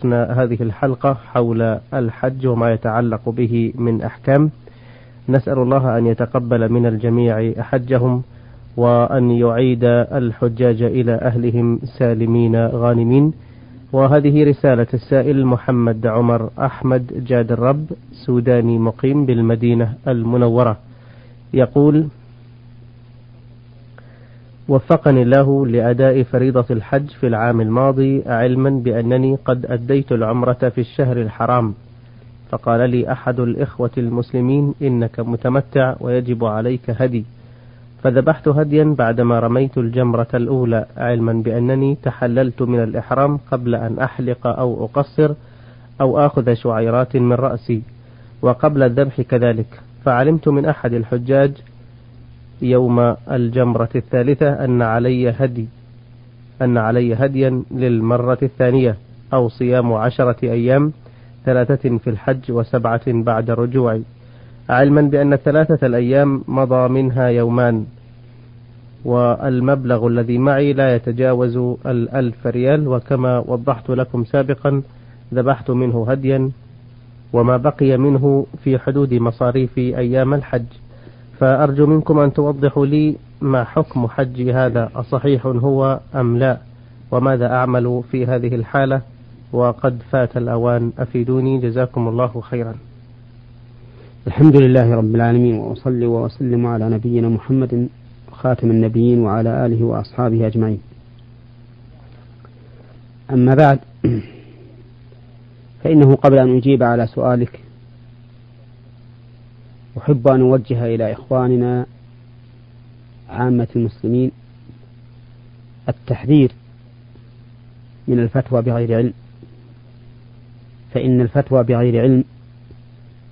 درسنا هذه الحلقة حول الحج وما يتعلق به من أحكام. نسأل الله أن يتقبل من الجميع حجهم وأن يعيد الحجاج إلى أهلهم سالمين غانمين. وهذه رسالة السائل محمد عمر أحمد جاد الرب سوداني مقيم بالمدينة المنورة. يقول وفقني الله لأداء فريضة الحج في العام الماضي علما بأنني قد أديت العمرة في الشهر الحرام. فقال لي أحد الإخوة المسلمين إنك متمتع ويجب عليك هدي. فذبحت هديا بعدما رميت الجمرة الأولى علما بأنني تحللت من الإحرام قبل أن أحلق أو أقصر أو آخذ شعيرات من رأسي. وقبل الذبح كذلك. فعلمت من أحد الحجاج يوم الجمرة الثالثة أن علي هدي أن علي هديا للمرة الثانية أو صيام عشرة أيام ثلاثة في الحج وسبعة بعد رجوعي علما بأن الثلاثة الأيام مضى منها يومان والمبلغ الذي معي لا يتجاوز الألف ريال وكما وضحت لكم سابقا ذبحت منه هديا وما بقي منه في حدود مصاريف أيام الحج. فأرجو منكم أن توضحوا لي ما حكم حجي هذا أصحيح هو أم لا؟ وماذا أعمل في هذه الحالة؟ وقد فات الأوان أفيدوني؟ جزاكم الله خيرا. الحمد لله رب العالمين وأصلي وأسلم على نبينا محمد خاتم النبيين وعلى آله وأصحابه أجمعين. أما بعد فإنه قبل أن أجيب على سؤالك أحب أن أوجه إلى إخواننا عامة المسلمين التحذير من الفتوى بغير علم فإن الفتوى بغير علم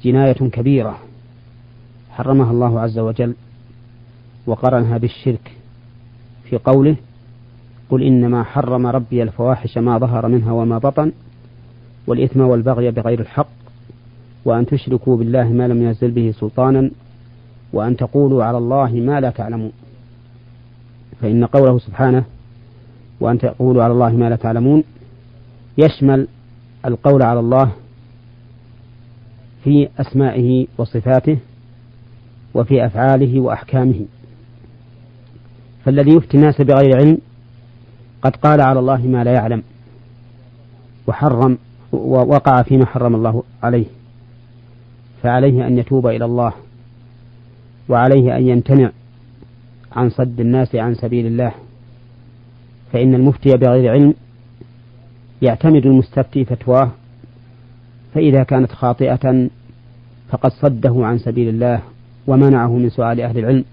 جناية كبيرة حرمها الله عز وجل وقرنها بالشرك في قوله قل إنما حرم ربي الفواحش ما ظهر منها وما بطن والإثم والبغي بغير الحق وأن تشركوا بالله ما لم ينزل به سلطانا وأن تقولوا على الله ما لا تعلمون. فإن قوله سبحانه وأن تقولوا على الله ما لا تعلمون يشمل القول على الله في أسمائه وصفاته وفي أفعاله وأحكامه. فالذي يفتي الناس بغير علم قد قال على الله ما لا يعلم وحرم ووقع فيما حرم الله عليه. فعليه أن يتوب إلى الله وعليه أن يمتنع عن صد الناس عن سبيل الله فإن المفتي بغير علم يعتمد المستفتي فتواه فإذا كانت خاطئة فقد صده عن سبيل الله ومنعه من سؤال أهل العلم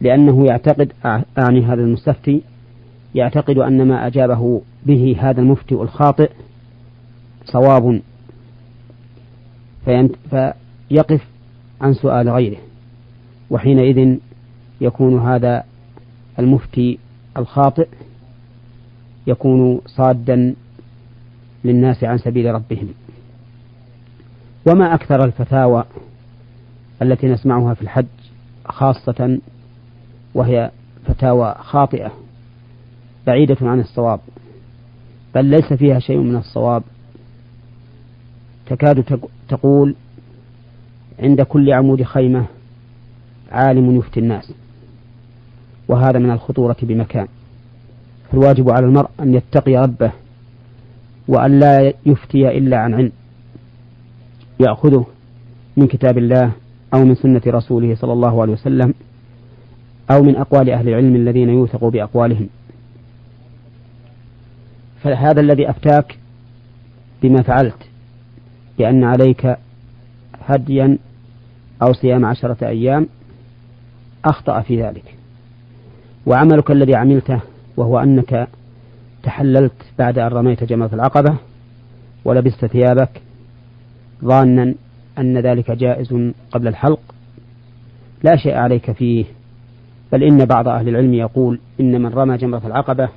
لأنه يعتقد أعني هذا المستفتي يعتقد أن ما أجابه به هذا المفتي الخاطئ صواب فيقف عن سؤال غيره. وحينئذ يكون هذا المفتي الخاطئ يكون صادا للناس عن سبيل ربهم. وما أكثر الفتاوى التي نسمعها في الحج خاصة وهي فتاوى خاطئة بعيدة عن الصواب بل ليس فيها شيء من الصواب. تكاد تقول عند كل عمود خيمة عالم يفتي الناس وهذا من الخطورة بمكان. فالواجب على المرء أن يتقي ربه وأن لا يفتي إلا عن علم يأخذه من كتاب الله أو من سنة رسوله صلى الله عليه وسلم أو من أقوال أهل العلم الذين يوثق بأقوالهم. فهذا الذي أفتاك بما فعلت. بأن عليك هديا أو صيام عشرة أيام أخطأ في ذلك. وعملك الذي عملته وهو أنك تحللت بعد أن رميت جمرة العقبة ولبست ثيابك ظانا أن ذلك جائز قبل الحلق لا شيء عليك فيه. بل إن بعض أهل العلم يقول إن من رمى جمرة العقبة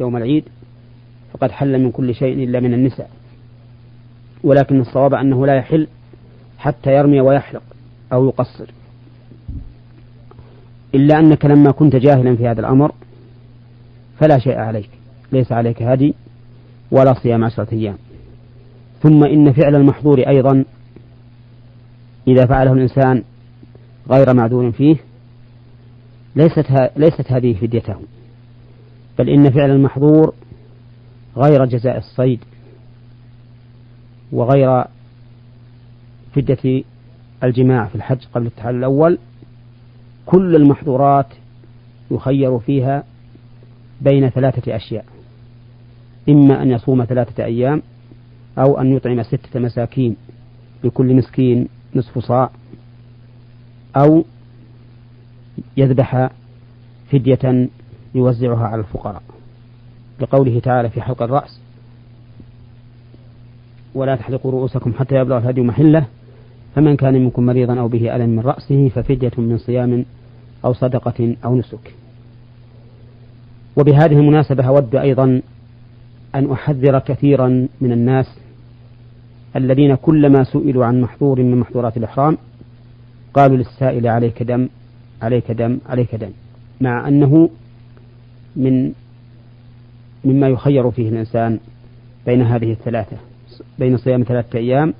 يوم العيد فقد حل من كل شيء إلا من النساء. ولكن الصواب أنه لا يحل حتى يرمي ويحلق أو يقصر. إلا أنك لما كنت جاهلا في هذا الأمر فلا شيء عليك. ليس عليك هدي ولا صيام عشرة أيام. ثم إن فعل المحظور أيضا إذا فعله الإنسان غير معذور فيه ليست ليست هذه فديته. بل إن فعل المحظور غير جزاء الصيد. وغير فدية الجماع في الحج قبل التحلل الأول كل المحظورات يخير فيها بين ثلاثة أشياء. إما أن يصوم ثلاثة أيام أو أن يطعم ستة مساكين لكل مسكين نصف صاع أو يذبح فدية يوزعها على الفقراء. لقوله تعالى في حلق الرأس ولا تحلقوا رؤوسكم حتى يبلغ الهدي محله. فمن كان منكم مريضا أو به ألم من رأسه ففدية من صيام أو صدقة أو نسك. وبهذه المناسبة أود أيضا أن أحذر كثيرا من الناس الذين كلما سئلوا عن محظور من محظورات الإحرام قالوا للسائل عليك دم عليك دم عليك دم. مع أنه من مما يخير فيه الإنسان بين هذه الثلاثة. بين صيام ثلاثة أيام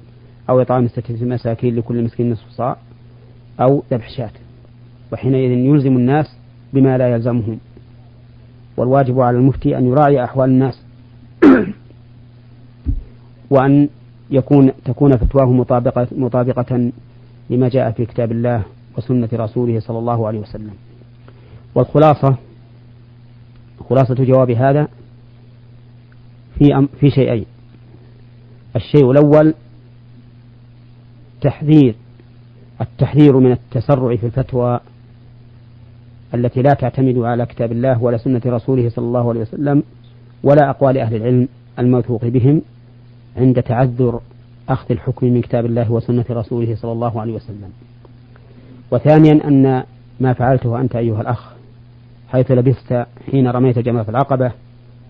أو إطعام ستة مساكين لكل مسكين نصف صاع أو ذبح شاة. وحينئذ يلزم الناس بما لا يلزمهم. والواجب على المفتي أن يراعي أحوال الناس وأن يكون تكون فتواه مطابقة مطابقة لما جاء في كتاب الله وسنة رسوله صلى الله عليه وسلم. والخلاصة خلاصة جواب هذا في في شيئين. الشيء الأول تحذير التحذير من التسرع في الفتوى التي لا تعتمد على كتاب الله ولا سنة رسوله صلى الله عليه وسلم ولا أقوال أهل العلم الموثوق بهم عند تعذر أخذ الحكم من كتاب الله وسنة رسوله صلى الله عليه وسلم. وثانيا أن ما فعلته أنت أيها الأخ حيث لبثت حين رميت جمرة العقبة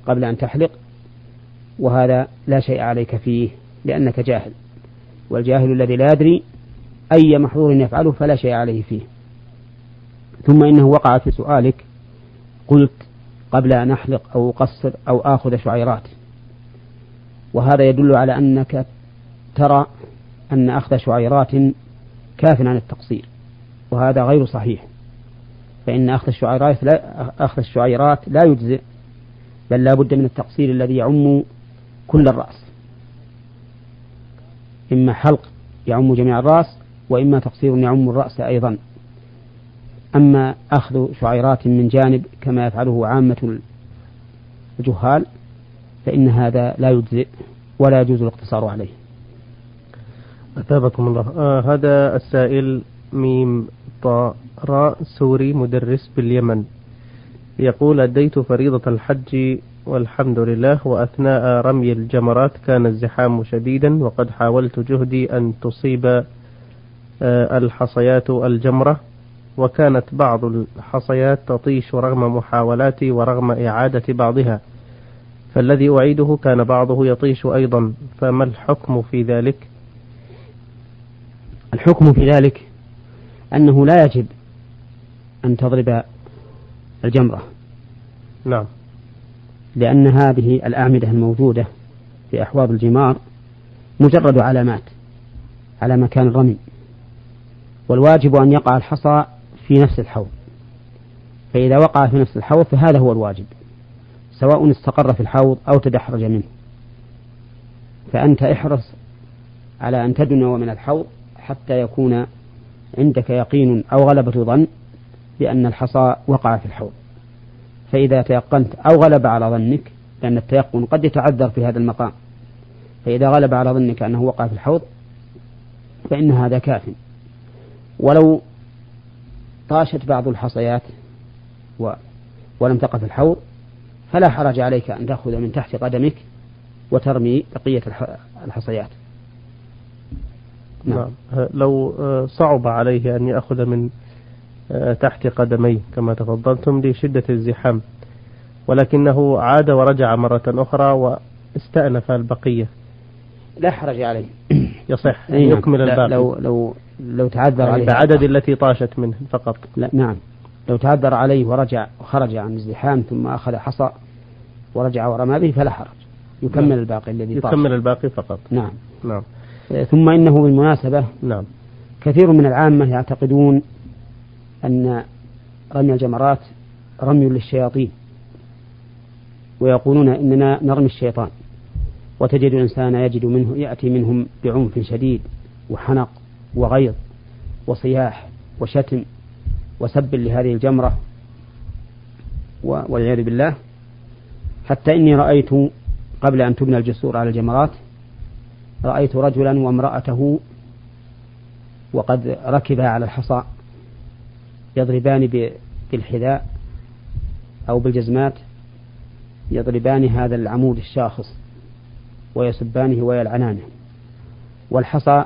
قبل أن تحلق وهذا لا شيء عليك فيه لأنك جاهل. والجاهل الذي لا يدري أي محظور يفعله فلا شيء عليه فيه. ثم إنه وقع في سؤالك قلت قبل أن أحلق أو أقصر أو آخذ شعيرات. وهذا يدل على أنك ترى أن أخذ شعيرات كاف عن التقصير وهذا غير صحيح. فإن أخذ الشعيرات لا أخذ الشعيرات لا يجزئ بل لا بد من التقصير الذي يعم كل الرأس. إما حلق يعم جميع الرأس وإما تقصير يعم الرأس أيضا. أما أخذ شعيرات من جانب كما يفعله عامة الجهال فإن هذا لا يجزئ ولا يجوز الاقتصار عليه. أثابكم الله. آه هذا السائل ميم طاء سوري مدرس باليمن. يقول أديت فريضة الحج والحمد لله وأثناء رمي الجمرات كان الزحام شديدا وقد حاولت جهدي أن تصيب آه، الحصيات الجمرة وكانت بعض الحصيات تطيش رغم محاولاتي ورغم إعادة بعضها. فالذي أعيده كان بعضه يطيش أيضا فما الحكم في ذلك؟ الحكم في ذلك أنه لا يجب أن تضرب الجمرة. نعم. لأن هذه الأعمدة الموجودة في أحواض الجمار مجرد علامات على مكان الرمي والواجب أن يقع الحصى في نفس الحوض. فإذا وقع في نفس الحوض فهذا هو الواجب سواء استقر في الحوض أو تدحرج منه. فأنت احرص على أن تدنو من الحوض حتى يكون عندك يقين أو غلبة ظن بأن الحصى وقع في الحوض. فإذا تيقنت أو غلب على ظنك لأن التيقن قد يتعذر في هذا المقام. فإذا غلب على ظنك أنه وقع في الحوض فإن هذا كاف. ولو طاشت بعض الحصيات و ولم تقع في الحوض فلا حرج عليك أن تأخذ من تحت قدمك وترمي بقية الحصيات. نعم, نعم. لو آه، صعب عليه أن يأخذ من تحت قدميه كما تفضلتم لشدة الزحام. ولكنه عاد ورجع مرة أخرى واستأنف البقية. لا حرج عليه. يصح أن نعم. يكمل الباقي لو لو لو تعذر يعني عليه. بعدد التي طاشت منه فقط. لا نعم. لو تعذر عليه ورجع وخرج عن الزحام ثم أخذ حصى ورجع ورمى به فلا حرج. يكمل نعم. الباقي الذي طاف يكمل الباقي فقط. نعم. نعم. ثم إنه بالمناسبة نعم. كثير من العامة يعتقدون أن رمي الجمرات رمي للشياطين ويقولون إننا نرمي الشيطان. وتجد الإنسان يجد منه يأتي منهم بعنف شديد وحنق وغيظ وصياح وشتم وسب لهذه الجمرة والعياذ بالله. حتى إني رأيت قبل أن تبنى الجسور على الجمرات رأيت رجلا وامرأته وقد ركبا على الحصى يضربان بالحذاء أو بالجزمات يضربان هذا العمود الشاخص ويسبانه ويلعنانه. والحصى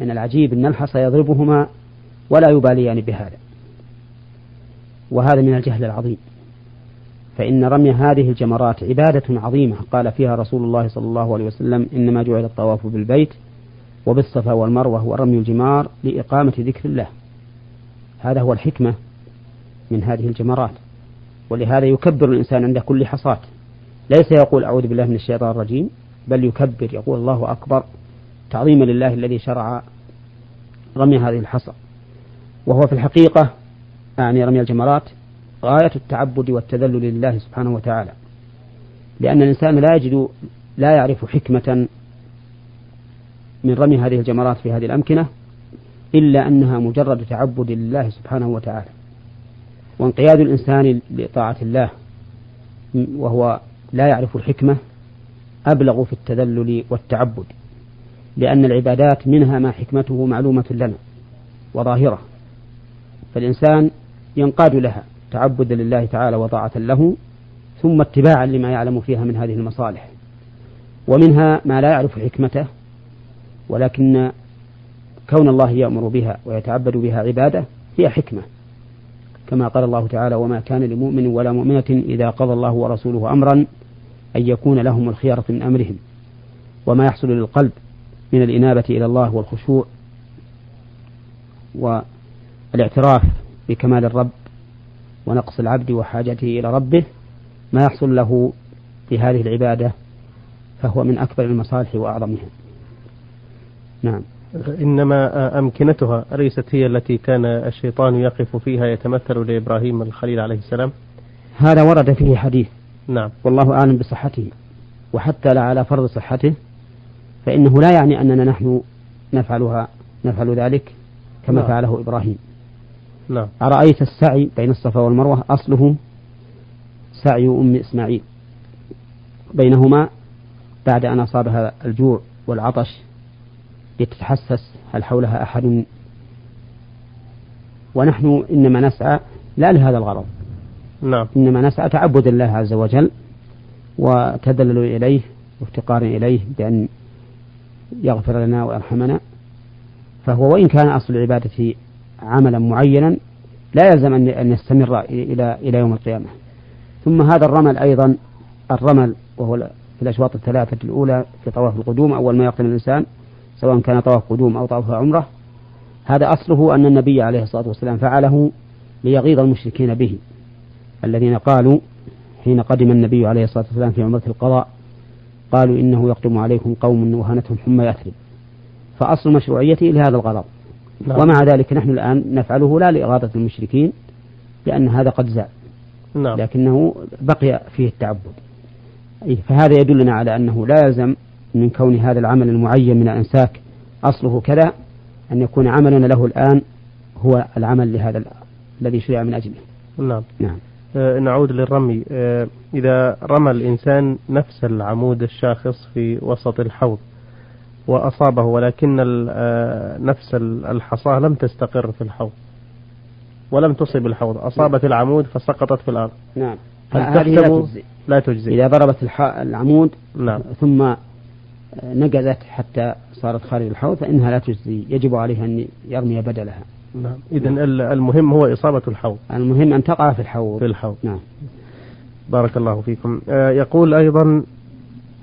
من العجيب أن الحصى يضربهما ولا يباليان بهذا. وهذا من الجهل العظيم. فإن رمي هذه الجمرات عبادة عظيمة. قال فيها رسول الله صلى الله عليه وسلم إنما جعل الطواف بالبيت وبالصفا والمروة ورمي الجمار لإقامة ذكر الله. هذا هو الحكمة من هذه الجمرات ولهذا يكبر الإنسان عند كل حصاة ليس يقول أعوذ بالله من الشيطان الرجيم بل يكبر يقول الله أكبر تعظيما لله الذي شرع رمي هذه الحصى. وهو في الحقيقة يعني رمي الجمرات غاية التعبد والتذلل لله سبحانه وتعالى. لأن الإنسان لا يجد لا يعرف حكمة من رمي هذه الجمرات في هذه الأمكنة إلا أنها مجرد تعبد لله سبحانه وتعالى. وانقياد الإنسان لطاعة الله وهو لا يعرف الحكمة أبلغ في التذلل والتعبد لأن العبادات منها ما حكمته معلومة لنا وظاهرة. فالإنسان ينقاد لها تعبدا لله تعالى وطاعة له ثم اتباعا لما يعلم فيها من هذه المصالح. ومنها ما لا يعرف حكمته ولكن كون الله يأمر بها ويتعبد بها عباده هي حكمة. كما قال الله تعالى وما كان لمؤمن ولا مؤمنة إذا قضى الله ورسوله أمرا أن يكون لهم الخيرة من أمرهم. وما يحصل للقلب من الإنابة إلى الله والخشوع والاعتراف بكمال الرب ونقص العبد وحاجته إلى ربه ما يحصل له في هذه العبادة فهو من أكبر المصالح وأعظمها. نعم. إنما أمكنتها أليست هي التي كان الشيطان يقف فيها يتمثل لإبراهيم الخليل عليه السلام؟ هذا ورد فيه حديث. نعم. والله أعلم بصحته. وحتى لا على فرض صحته فإنه لا يعني أننا نحن نفعلها نفعل ذلك كما نعم. فعله إبراهيم. نعم. أرأيت السعي بين الصفا والمروة؟ أصله سعي أم إسماعيل. بينهما بعد أن أصابها الجوع والعطش لتتحسس هل حولها أحد؟ ونحن إنما نسعى لا لهذا الغرض. نعم. إنما نسعى تعبد الله عز وجل وتدلل إليه وافتقار إليه بأن يغفر لنا ويرحمنا. فهو وإن كان أصل العبادة عملا معينا لا يلزم أن يستمر إلى إلى يوم القيامة. ثم هذا الرمل أيضا الرمل وهو في الأشواط الثلاثة الأولى في طواف القدوم أول ما يقتل الإنسان سواء كان طواف قدوم أو طواف عمرة. هذا أصله أن النبي عليه الصلاة والسلام فعله ليغيظ المشركين به. الذين قالوا حين قدم النبي عليه الصلاة والسلام في عمرة القضاء قالوا إنه يقدم عليكم قوم وهنتهم حمى يثرب فأصل مشروعيته لهذا الغرض نعم. ومع ذلك نحن الآن نفعله لا لإغاظة المشركين لأن هذا قد زال نعم. لكنه بقي فيه التعبد. فهذا يدلنا على أنه لا يلزم من كون هذا العمل المعين من الأنساك. أصله كذا أن يكون عملنا له الآن هو العمل لهذا الذي شرع من أجله. نعم. نعم. آه نعود للرمي. آه إذا رمى الإنسان نفس العمود الشاخص في وسط الحوض وأصابه ولكن آه نفس الحصاة لم تستقر في الحوض ولم تصب الحوض أصابت العمود فسقطت في الأرض. نعم. هذه لا تجزي لا تجزي إذا ضربت العمود نعم. ثم نقذت حتى صارت خارج الحوض فإنها لا تجزي. يجب عليه أن يرمي بدلها. نعم. إذا نعم. المهم هو إصابة الحوض. المهم أن تقع في الحوض. في الحوض. نعم. بارك الله فيكم. آه يقول أيضا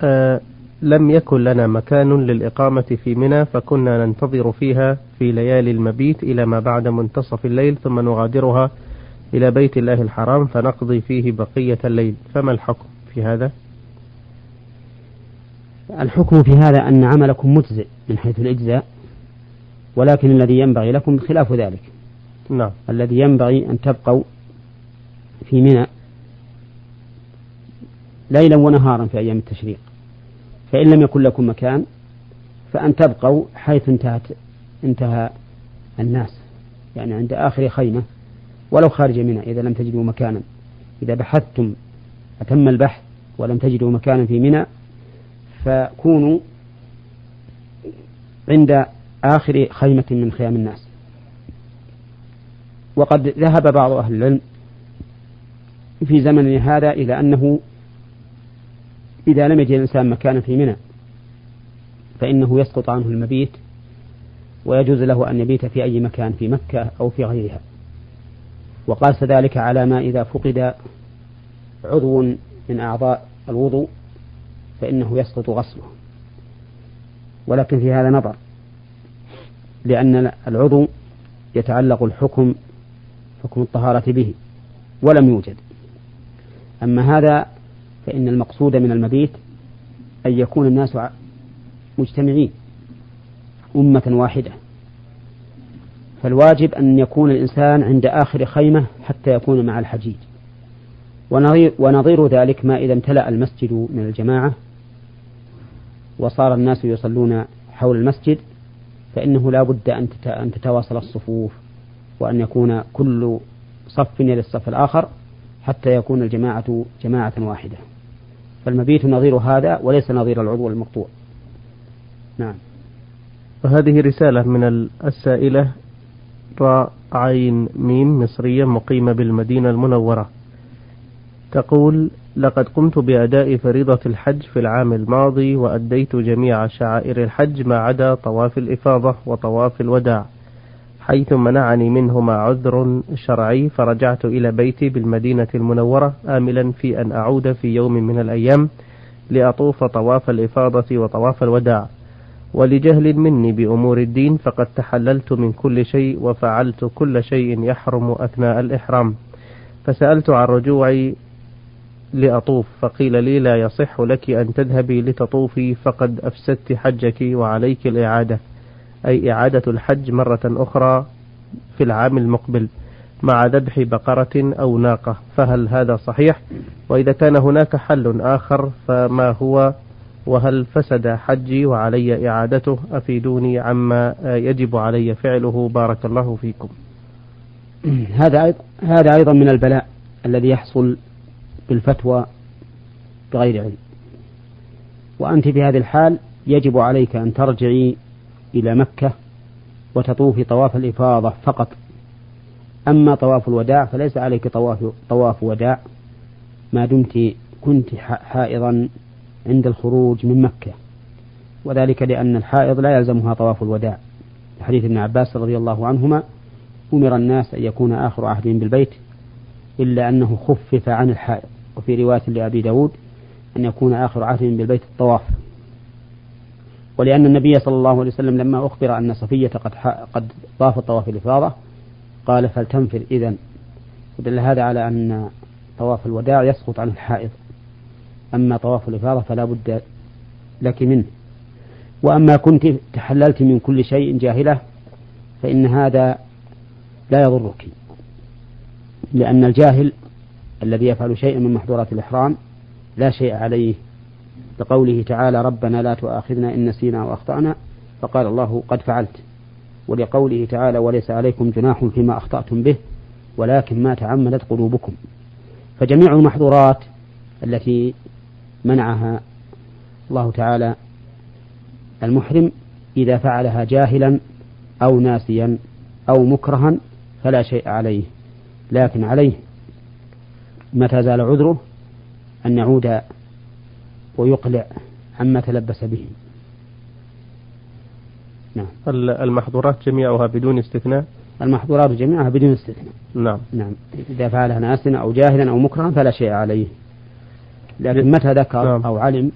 آه لم يكن لنا مكان للإقامة في منى فكنا ننتظر فيها في ليالي المبيت إلى ما بعد منتصف الليل ثم نغادرها إلى بيت الله الحرام فنقضي فيه بقية الليل. فما الحكم في هذا؟ الحكم في هذا أن عملكم مجزئ من حيث الإجزاء ولكن الذي ينبغي لكم خلاف ذلك. نعم. الذي ينبغي أن تبقوا في منى ليلا ونهارا في أيام التشريق. فإن لم يكن لكم مكان فأن تبقوا حيث انتهت انتهى الناس يعني عند آخر خيمة ولو خارج منى إذا لم تجدوا مكانا. إذا بحثتم أتم البحث ولم تجدوا مكانا في منى فكونوا عند آخر خيمة من خيام الناس. وقد ذهب بعض أهل العلم في زمننا هذا إلى أنه إذا لم يجد الإنسان مكانا في منى فإنه يسقط عنه المبيت ويجوز له أن يبيت في أي مكان في مكة أو في غيرها. وقاس ذلك على ما إذا فقد عضو من أعضاء الوضوء فإنه يسقط غسله ولكن في هذا نظر لأن العضو يتعلق الحكم حكم الطهارة به ولم يوجد. أما هذا فإن المقصود من المبيت أن يكون الناس مجتمعين أمة واحدة. فالواجب أن يكون الإنسان عند آخر خيمة حتى يكون مع الحجيج. ونظير, ذلك ما إذا امتلأ المسجد من الجماعة وصار الناس يصلون حول المسجد فإنه لا بد أن تتواصل الصفوف وأن يكون كل صف يلي الصف الآخر حتى يكون الجماعة جماعة واحدة. فالمبيت نظير هذا وليس نظير العضو المقطوع. نعم. وهذه رسالة من السائلة راء عين ميم مصرية مقيمة بالمدينة المنورة. تقول لقد قمت بأداء فريضة الحج في العام الماضي وأديت جميع شعائر الحج ما عدا طواف الإفاضة وطواف الوداع حيث منعني منهما عذر شرعي فرجعت إلى بيتي بالمدينة المنورة آملا في أن أعود في يوم من الأيام لأطوف طواف الإفاضة وطواف الوداع. ولجهل مني بأمور الدين فقد تحللت من كل شيء وفعلت كل شيء يحرم أثناء الإحرام. فسألت عن رجوعي لأطوف فقيل لي لا يصح لك أن تذهبي لتطوفي فقد أفسدت حجك وعليك الإعادة. أي إعادة الحج مرة أخرى في العام المقبل مع ذبح بقرة أو ناقة. فهل هذا صحيح؟ وإذا كان هناك حل آخر فما هو؟ وهل فسد حجي وعلي إعادته؟ أفيدوني عما يجب علي فعله. بارك الله فيكم. هذا هذا أيضا من البلاء الذي يحصل بالفتوى بغير علم. وأنت في هذه الحال يجب عليك أن ترجعي إلى مكة وتطوفي طواف الإفاضة فقط. أما طواف الوداع فليس عليك طواف طواف وداع. ما دمت كنت حائضا عند الخروج من مكة. وذلك لأن الحائض لا يلزمها طواف الوداع. حديث ابن عباس رضي الله عنهما أمر الناس أن يكون آخر عهدهم بالبيت إلا أنه خفف عن الحائض. وفي رواية لأبي داود أن يكون آخر عهدهم بالبيت الطواف. ولأن النبي صلى الله عليه وسلم لما أخبر أن صفية قد قد طافت طواف الإفاضة قال فلتنفر إذا ودل هذا على أن طواف الوداع يسقط عن الحائض. أما طواف الإفاضة فلا بد لك منه. وأما كنت تحللت من كل شيء جاهلة فإن هذا لا يضرك لأن الجاهل الذي يفعل شيئا من محظورات الإحرام لا شيء عليه لقوله تعالى ربنا لا تؤاخذنا إن نسينا أو أخطأنا فقال الله قد فعلت ولقوله تعالى وليس عليكم جناح فيما أخطأتم به ولكن ما تعمدت قلوبكم فجميع المحظورات التي منعها الله تعالى المحرم إذا فعلها جاهلا أو ناسيا أو مكرها فلا شيء عليه. لكن عليه متى زال عذره؟ أن يعود ويقلع عما تلبس به. نعم. المحظورات جميعها بدون استثناء؟ المحظورات جميعها بدون استثناء. نعم. نعم. إذا فعلها ناسنا أو جاهلا أو مكرها فلا شيء عليه. لكن متى ذكر نعم. أو علم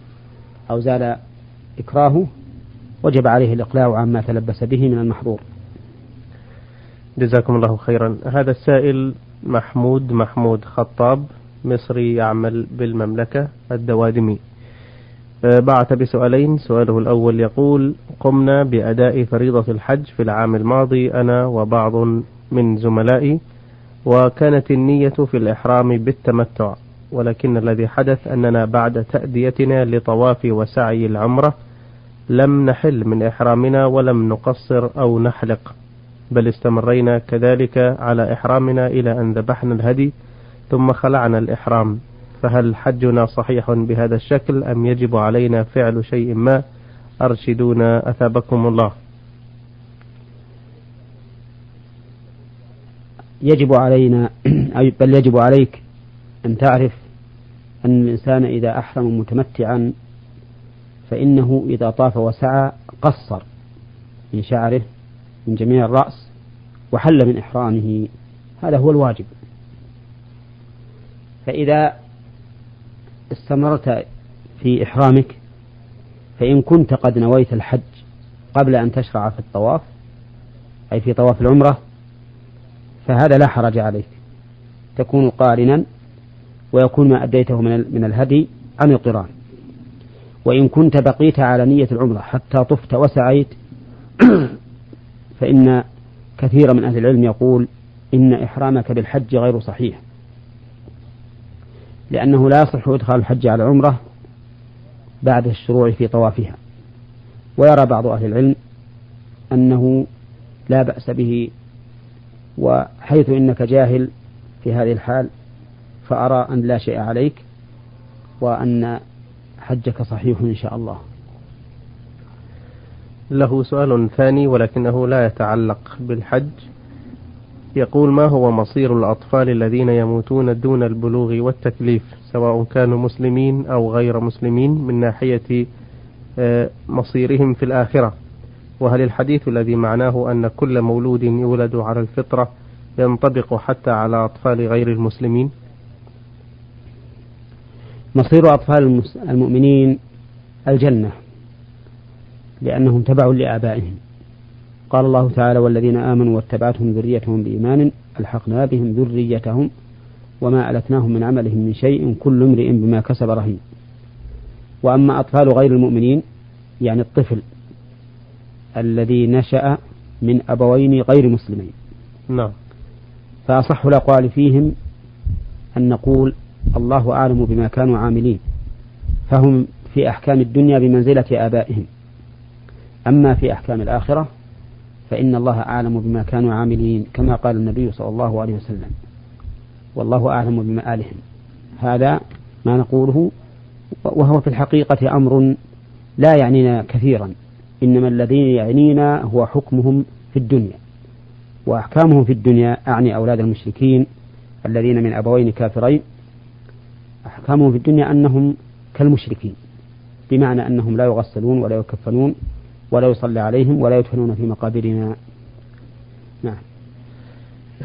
أو زال إكراهه وجب عليه الإقلاع عما تلبس به من المحظور. جزاكم الله خيرا. هذا السائل محمود محمود خطاب مصري يعمل بالمملكة الدوادمي. آه، بعث بسؤالين سؤاله الأول يقول قمنا بأداء فريضة الحج في العام الماضي أنا وبعض من زملائي وكانت النية في الإحرام بالتمتع ولكن الذي حدث أننا بعد تأديتنا لطواف وسعي العمرة لم نحل من إحرامنا ولم نقصر أو نحلق. بل استمرينا كذلك على إحرامنا إلى أن ذبحنا الهدي ثم خلعنا الإحرام. فهل حجنا صحيح بهذا الشكل أم يجب علينا فعل شيء ما؟ أرشدونا أثابكم الله. يجب علينا بل يجب عليك أن تعرف أن الإنسان إذا أحرم متمتعا فإنه إذا طاف وسعى قصر من شعره من جميع الرأس وحل من إحرامه. هذا هو الواجب. فإذا استمرت في إحرامك فإن كنت قد نويت الحج قبل أن تشرع في الطواف أي في طواف العمرة فهذا لا حرج عليك. تكون قارنا ويكون ما أديته من الهدي عن القران. وإن كنت بقيت على نية العمرة حتى طفت وسعيت فإن كثير من أهل العلم يقول إن إحرامك بالحج غير صحيح لأنه لا يصح إدخال الحج على العمرة بعد الشروع في طوافها. ويرى بعض أهل العلم أنه لا بأس به وحيث إنك جاهل في هذه الحال فأرى أن لا شيء عليك وأن حجك صحيح إن شاء الله. له سؤال ثاني ولكنه لا يتعلق بالحج. يقول ما هو مصير الأطفال الذين يموتون دون البلوغ والتكليف سواء كانوا مسلمين أو غير مسلمين من ناحية آه، مصيرهم في الآخرة؟ وهل الحديث الذي معناه أن كل مولود يولد على الفطرة ينطبق حتى على أطفال غير المسلمين؟ مصير أطفال المؤمنين الجنة. لأنهم تبعوا لآبائهم. قال الله تعالى والذين آمنوا واتبعتهم ذريتهم بإيمان ألحقنا بهم ذريتهم وما ألتناهم من عملهم من شيء كل امرئ بما كسب رهين. وأما أطفال غير المؤمنين يعني الطفل الذي نشأ من أبوين غير مسلمين. نعم. فأصح الأقوال فيهم أن نقول الله أعلم بما كانوا عاملين فهم في أحكام الدنيا بمنزلة آبائهم. أما في أحكام الآخرة فإن الله أعلم بما كانوا عاملين كما قال النبي صلى الله عليه وسلم. والله أعلم بمآلهم. هذا ما نقوله وهو في الحقيقة أمر لا يعنينا كثيرا. إنما الذي يعنينا هو حكمهم في الدنيا. وأحكامهم في الدنيا أعني أولاد المشركين الذين من أبوين كافرين. أحكامهم في الدنيا أنهم كالمشركين بمعنى أنهم لا يغسلون ولا يكفنون. ولا يصلى عليهم ولا يدفنون في مقابرنا. نعم.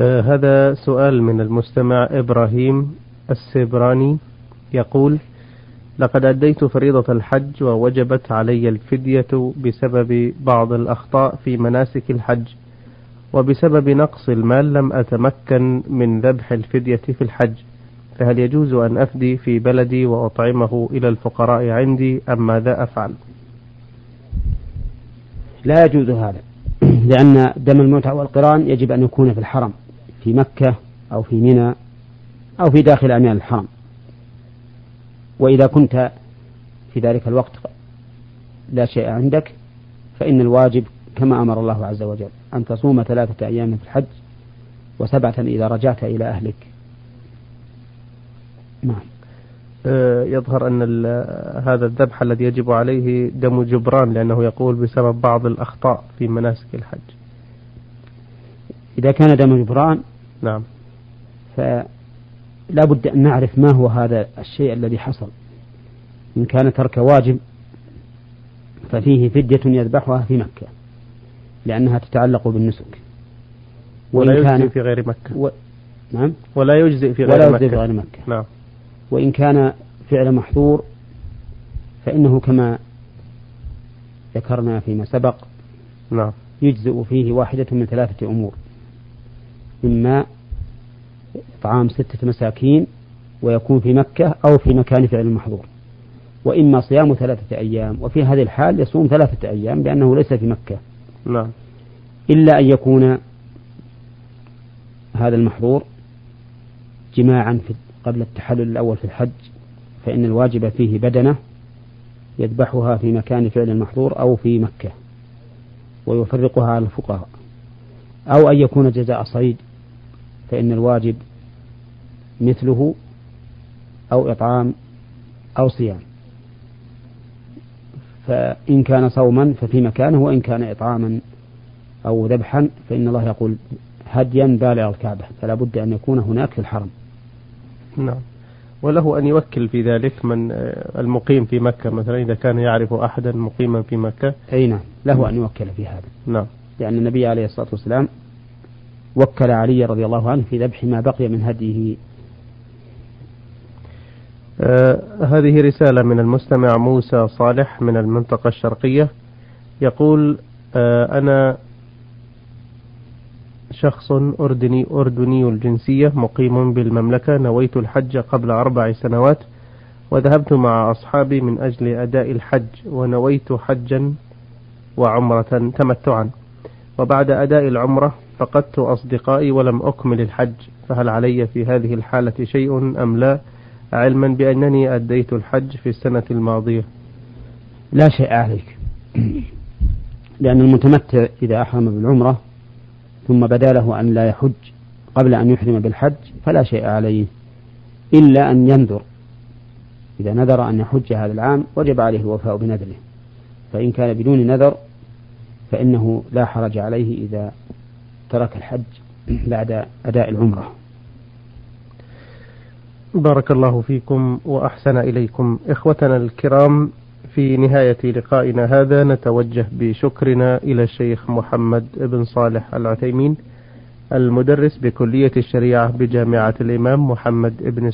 آه هذا سؤال من المستمع إبراهيم السبراني. يقول لقد أديت فريضة الحج ووجبت علي الفدية بسبب بعض الأخطاء في مناسك الحج وبسبب نقص المال لم أتمكن من ذبح الفدية في الحج فهل يجوز أن أفدي في بلدي وأطعمه إلى الفقراء عندي أم ماذا أفعل؟ لا يجوز هذا. لأن دم المتعة والقران يجب أن يكون في الحرم في مكة أو في منى أو في داخل أميال الحرم. وإذا كنت في ذلك الوقت لا شيء عندك فإن الواجب كما أمر الله عز وجل أن تصوم ثلاثة أيام في الحج وسبعة إذا رجعت إلى أهلك. نعم. يظهر أن هذا الذبح الذي يجب عليه دم جبران لأنه يقول بسبب بعض الأخطاء في مناسك الحج. إذا كان دم جبران نعم. فلا بد أن نعرف ما هو هذا الشيء الذي حصل. إن كان ترك واجب ففيه فدية يذبحها في مكة لأنها تتعلق بالنسك. ولا يجزئ في غير مكة. و... نعم؟ ولا يجزئ في غير ولا يجزئ في غير مكة. نعم. وإن كان فعل محظور فإنه كما ذكرنا فيما سبق نعم. يجزئ فيه واحدة من ثلاثة أمور. إما إطعام ستة مساكين ويكون في مكة أو في مكان فعل المحظور وإما صيام ثلاثة أيام وفي هذه الحال يصوم ثلاثة أيام لأنه ليس في مكة. نعم. إلا أن يكون هذا المحظور جماعا في قبل التحلل الأول في الحج فإن الواجب فيه بدنة يذبحها في مكان فعل المحظور أو في مكة ويفرقها على الفقهاء أو أن يكون جزاء صيد فإن الواجب مثله أو إطعام أو صيام. فإن كان صوما ففي مكانه وإن كان إطعاما أو ذبحا فإن الله يقول هديا بالغ الكعبة. فلا بد أن يكون هناك في الحرم. نعم. وله أن يوكل في ذلك من آه، المقيم في مكة مثلا إذا كان يعرف أحدا مقيما في مكة. أي نعم. له أن يوكل في هذا. نعم. لأن النبي عليه الصلاة والسلام وكل علي رضي الله عنه في ذبح ما بقي من هديه. آه هذه رسالة من المستمع موسى صالح من المنطقة الشرقية. يقول آه أنا شخص أردني أردني الجنسية مقيم بالمملكة نويت الحج قبل أربع سنوات وذهبت مع أصحابي من أجل أداء الحج ونويت حجا وعمرة تمتعا. وبعد أداء العمرة فقدت أصدقائي ولم أكمل الحج. فهل علي في هذه الحالة شيء أم لا؟ علما بأنني أديت الحج في السنة الماضية. لا شيء عليك. لأن المتمتع إذا أحرم بالعمرة ثم بدا له أن لا يحج قبل أن يحرم بالحج فلا شيء عليه إلا أن ينذر. إذا نذر أن يحج هذا العام وجب عليه الوفاء بنذره. فإن كان بدون نذر فإنه لا حرج عليه إذا ترك الحج بعد أداء العمرة. بارك الله فيكم وأحسن إليكم إخوتنا الكرام. في نهاية لقائنا هذا نتوجه بشكرنا إلى الشيخ محمد بن صالح العثيمين المدرس بكلية الشريعة بجامعة الإمام محمد بن